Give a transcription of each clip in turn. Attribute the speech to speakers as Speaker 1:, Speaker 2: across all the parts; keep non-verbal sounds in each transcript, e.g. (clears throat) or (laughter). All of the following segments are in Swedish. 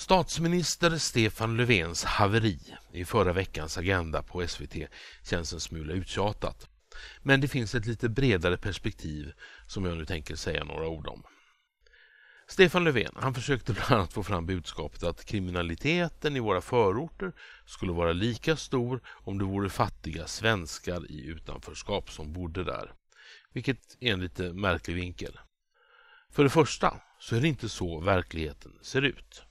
Speaker 1: Statsminister Stefan Löfvens haveri i förra veckans Agenda på SVT känns en smula uttjatat. Men det finns ett lite bredare perspektiv som jag nu tänker säga några ord om. Stefan Löfven han försökte bland annat få fram budskapet att kriminaliteten i våra förorter skulle vara lika stor om det vore fattiga svenskar i utanförskap som bodde där. Vilket är en lite märklig vinkel. För det första så är det inte så verkligheten ser ut.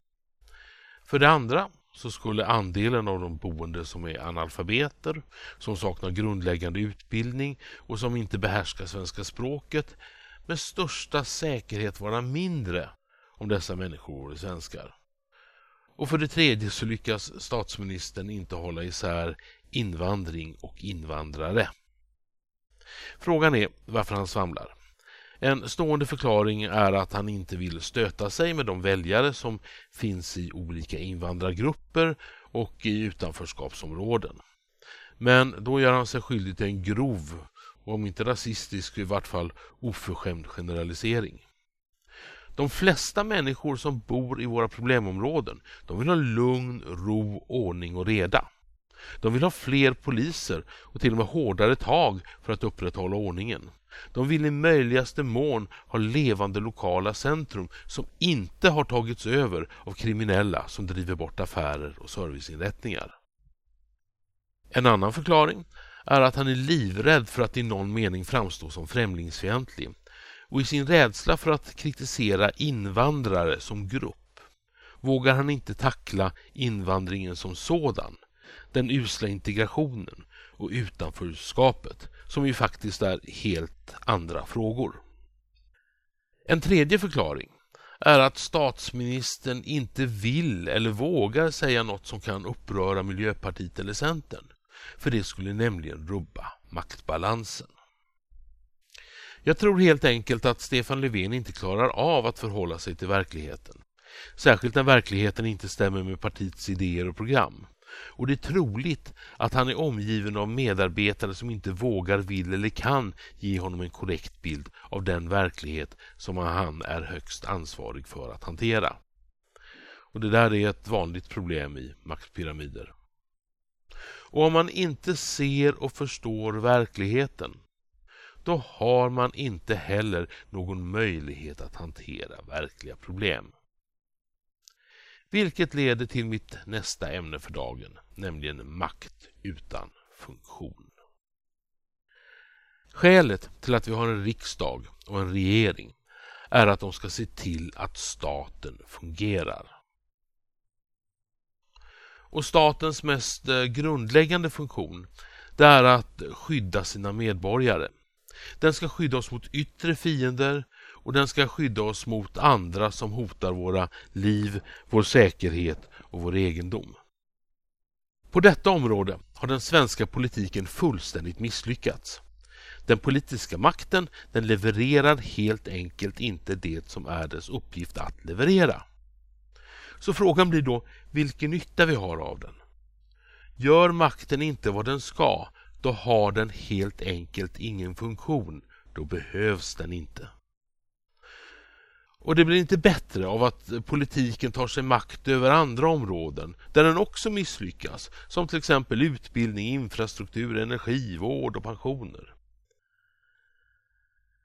Speaker 1: För det andra så skulle andelen av de boende som är analfabeter, som saknar grundläggande utbildning och som inte behärskar svenska språket med största säkerhet vara mindre om dessa människor vore svenskar. Och för det tredje så lyckas statsministern inte hålla isär invandring och invandrare. Frågan är varför han svamlar. En stående förklaring är att han inte vill stöta sig med de väljare som finns i olika invandrargrupper och i utanförskapsområden. Men då gör han sig skyldig till en grov, och om inte rasistisk i vart fall oförskämd generalisering. De flesta människor som bor i våra problemområden de vill ha lugn, ro, ordning och reda. De vill ha fler poliser och till och med hårdare tag för att upprätthålla ordningen. De vill i möjligaste mån ha levande lokala centrum som inte har tagits över av kriminella som driver bort affärer och serviceinrättningar. En annan förklaring är att han är livrädd för att i någon mening framstå som främlingsfientlig och i sin rädsla för att kritisera invandrare som grupp vågar han inte tackla invandringen som sådan, den usla integrationen och utanförskapet som ju faktiskt är helt andra frågor. En tredje förklaring är att statsministern inte vill eller vågar säga något som kan uppröra Miljöpartiet eller Centern. För det skulle nämligen rubba maktbalansen. Jag tror helt enkelt att Stefan Löfven inte klarar av att förhålla sig till verkligheten. Särskilt när verkligheten inte stämmer med partiets idéer och program. Och det är troligt att han är omgiven av medarbetare som inte vågar, vill eller kan ge honom en korrekt bild av den verklighet som han är högst ansvarig för att hantera. Och det där är ett vanligt problem i maktpyramider. Och om man inte ser och förstår verkligheten då har man inte heller någon möjlighet att hantera verkliga problem. Vilket leder till mitt nästa ämne för dagen, nämligen makt utan funktion. Skälet till att vi har en riksdag och en regering är att de ska se till att staten fungerar. Och statens mest eh, grundläggande funktion det är att skydda sina medborgare. Den ska skydda oss mot yttre fiender och den ska skydda oss mot andra som hotar våra liv, vår säkerhet och vår egendom. På detta område har den svenska politiken fullständigt misslyckats. Den politiska makten den levererar helt enkelt inte det som är dess uppgift att leverera. Så frågan blir då vilken nytta vi har av den. Gör makten inte vad den ska, då har den helt enkelt ingen funktion. Då behövs den inte. Och det blir inte bättre av att politiken tar sig makt över andra områden där den också misslyckas, som till exempel utbildning, infrastruktur, energi, vård och pensioner.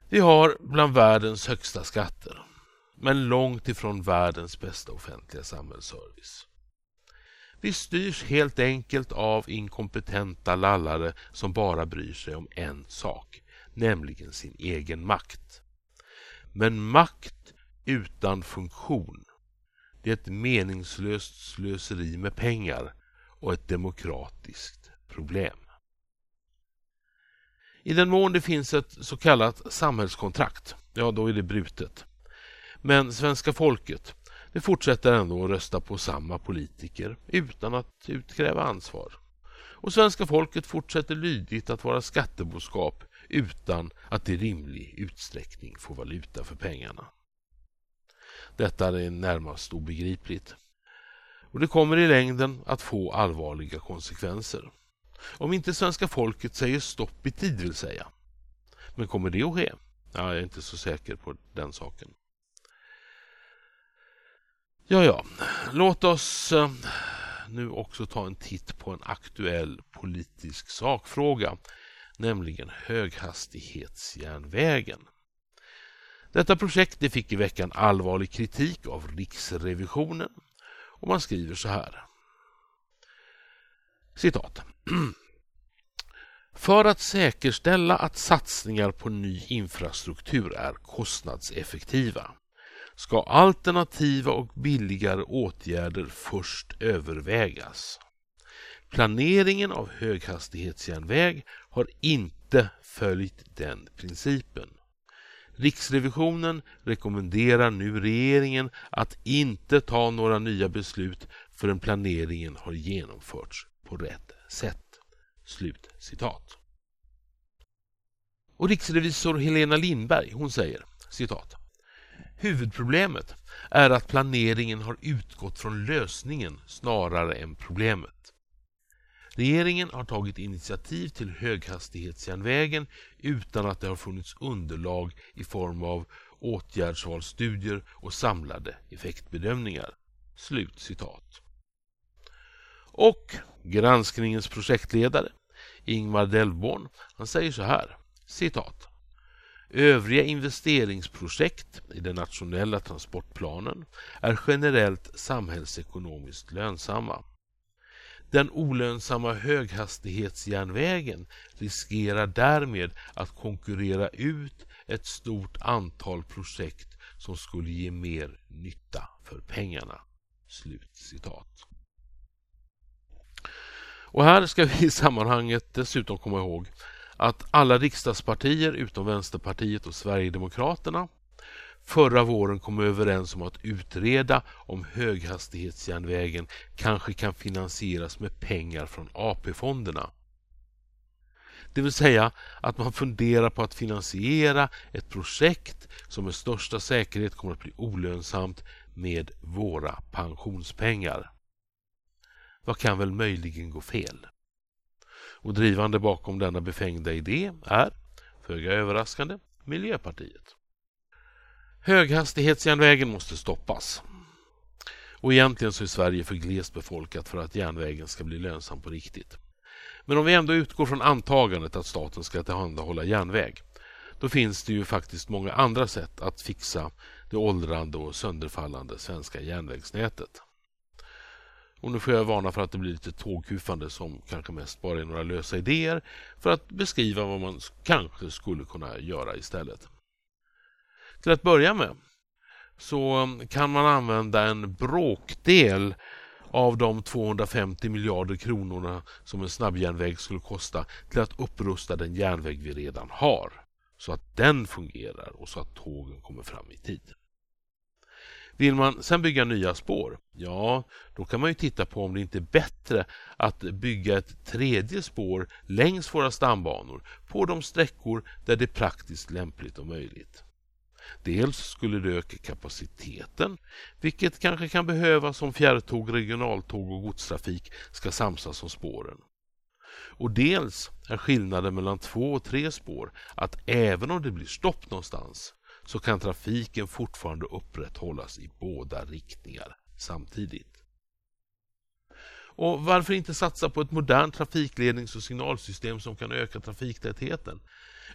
Speaker 1: Vi har bland världens högsta skatter, men långt ifrån världens bästa offentliga samhällsservice. Vi styrs helt enkelt av inkompetenta lallare som bara bryr sig om en sak, nämligen sin egen makt. Men makt utan funktion. Det är ett meningslöst slöseri med pengar och ett demokratiskt problem. I den mån det finns ett så kallat samhällskontrakt, ja då är det brutet. Men svenska folket, det fortsätter ändå att rösta på samma politiker utan att utkräva ansvar. Och svenska folket fortsätter lydigt att vara skatteboskap utan att i rimlig utsträckning få valuta för pengarna. Detta är närmast obegripligt. Och det kommer i längden att få allvarliga konsekvenser. Om inte svenska folket säger stopp i tid vill säga. Men kommer det att ske? Ja, jag är inte så säker på den saken. Ja, ja, låt oss eh, nu också ta en titt på en aktuell politisk sakfråga, nämligen höghastighetsjärnvägen. Detta projekt det fick i veckan allvarlig kritik av Riksrevisionen och man skriver så här. Citat. (clears throat) För att säkerställa att satsningar på ny infrastruktur är kostnadseffektiva ska alternativa och billigare åtgärder först övervägas. Planeringen av höghastighetsjärnväg har inte följt den principen. Riksrevisionen rekommenderar nu regeringen att inte ta några nya beslut förrän planeringen har genomförts på rätt sätt. Slut citat. Och riksrevisor Helena Lindberg hon säger citat. Huvudproblemet är att planeringen har utgått från lösningen snarare än problemet. Regeringen har tagit initiativ till höghastighetsjärnvägen utan att det har funnits underlag i form av åtgärdsvalsstudier och samlade effektbedömningar. Slut citat. Och granskningens projektledare Ingmar Delborn han säger så här, citat. Övriga investeringsprojekt i den nationella transportplanen är generellt samhällsekonomiskt lönsamma. Den olönsamma höghastighetsjärnvägen riskerar därmed att konkurrera ut ett stort antal projekt som skulle ge mer nytta för pengarna. Slut citat. Och här ska vi i sammanhanget dessutom komma ihåg att alla riksdagspartier utom Vänsterpartiet och Sverigedemokraterna förra våren kom överens om att utreda om höghastighetsjärnvägen kanske kan finansieras med pengar från AP-fonderna. Det vill säga att man funderar på att finansiera ett projekt som med största säkerhet kommer att bli olönsamt med våra pensionspengar. Vad kan väl möjligen gå fel? Och drivande bakom denna befängda idé är, föga överraskande, Miljöpartiet. Höghastighetsjärnvägen måste stoppas. Och egentligen så är Sverige för glest befolkat för att järnvägen ska bli lönsam på riktigt. Men om vi ändå utgår från antagandet att staten ska tillhandahålla järnväg då finns det ju faktiskt många andra sätt att fixa det åldrande och sönderfallande svenska järnvägsnätet. Och nu får jag varna för att det blir lite tågkufande som kanske mest bara är några lösa idéer för att beskriva vad man kanske skulle kunna göra istället. Till att börja med så kan man använda en bråkdel av de 250 miljarder kronorna som en snabbjärnväg skulle kosta till att upprusta den järnväg vi redan har så att den fungerar och så att tågen kommer fram i tid. Vill man sen bygga nya spår, ja, då kan man ju titta på om det inte är bättre att bygga ett tredje spår längs våra stambanor på de sträckor där det är praktiskt lämpligt och möjligt. Dels skulle det öka kapaciteten, vilket kanske kan behövas om fjärrtåg, regionaltåg och godstrafik ska samsas om spåren. Och dels är skillnaden mellan två och tre spår att även om det blir stopp någonstans så kan trafiken fortfarande upprätthållas i båda riktningar samtidigt. Och varför inte satsa på ett modernt trafiklednings och signalsystem som kan öka trafiktätheten?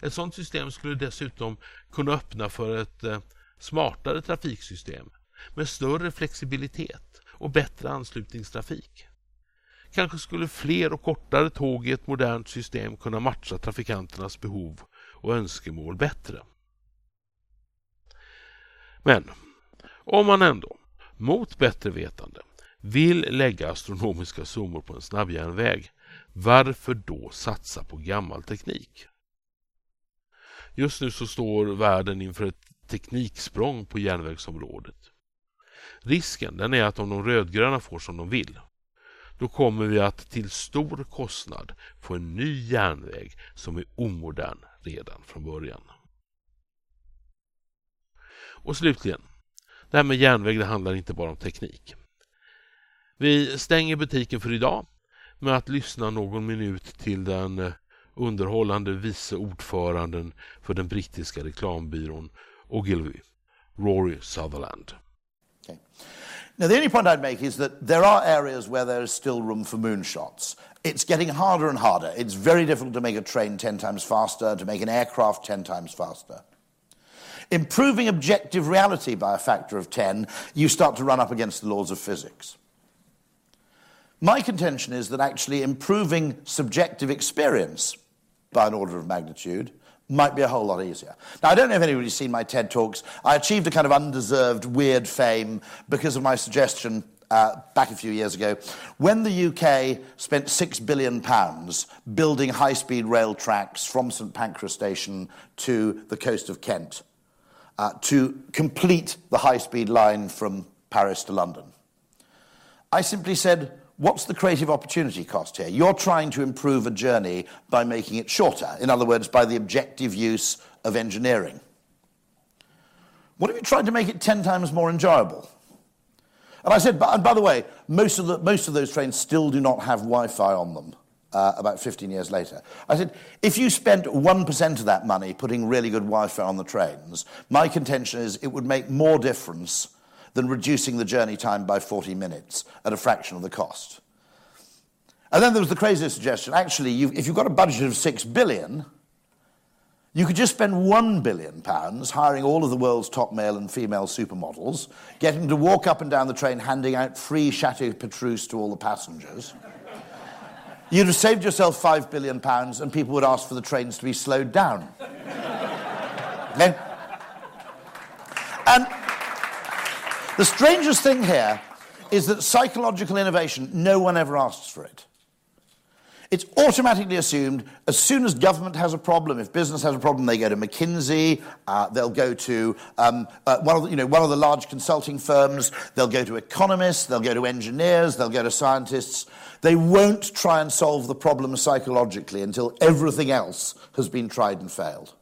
Speaker 1: Ett sådant system skulle dessutom kunna öppna för ett eh, smartare trafiksystem med större flexibilitet och bättre anslutningstrafik. Kanske skulle fler och kortare tåg i ett modernt system kunna matcha trafikanternas behov och önskemål bättre. Men om man ändå, mot bättre vetande, vill lägga astronomiska summor på en snabbjärnväg, varför då satsa på gammal teknik? Just nu så står världen inför ett tekniksprång på järnvägsområdet. Risken den är att om de rödgröna får som de vill då kommer vi att till stor kostnad få en ny järnväg som är omodern redan från början. Och slutligen, det här med järnväg det handlar inte bara om teknik. Vi stänger butiken för idag med att lyssna någon minut till den eh, underhållande vice ordföranden för den brittiska reklambyrån Ogilvy, Rory Sutherland. Okay.
Speaker 2: Now, the only point I'd make is that there are areas where there is still room for moonshots. It's getting harder and harder. It's very difficult to make a train 10 times faster, to make an aircraft 10 times faster. Improving objective reality by a factor of 10, you start to run up against the laws of physics. My contention is that actually improving subjective experience by an order of magnitude might be a whole lot easier. Now, I don't know if anybody's seen my TED Talks. I achieved a kind of undeserved, weird fame because of my suggestion uh, back a few years ago, when the UK spent £6 billion building high speed rail tracks from St Pancras Station to the coast of Kent uh, to complete the high speed line from Paris to London. I simply said, What's the creative opportunity cost here? You're trying to improve a journey by making it shorter. In other words, by the objective use of engineering. What if you tried to make it 10 times more enjoyable? And I said, and by the way, most of, the, most of those trains still do not have Wi Fi on them. Uh, about 15 years later. I said, if you spent 1% of that money putting really good Wi Fi on the trains, my contention is it would make more difference than reducing the journey time by 40 minutes at a fraction of the cost. And then there was the craziest suggestion actually, you've, if you've got a budget of 6 billion, you could just spend one billion pounds hiring all of the world's top male and female supermodels, getting them to walk up and down the train handing out free Chateau Petrus to all the passengers. You'd have saved yourself five billion pounds, and people would ask for the trains to be slowed down. (laughs) okay? And the strangest thing here is that psychological innovation, no one ever asks for it. It's automatically assumed as soon as government has a problem, if business has a problem, they go to McKinsey, uh, they'll go to um, uh, one, of the, you know, one of the large consulting firms, they'll go to economists, they'll go to engineers, they'll go to scientists. They won't try and solve the problem psychologically until everything else has been tried and failed.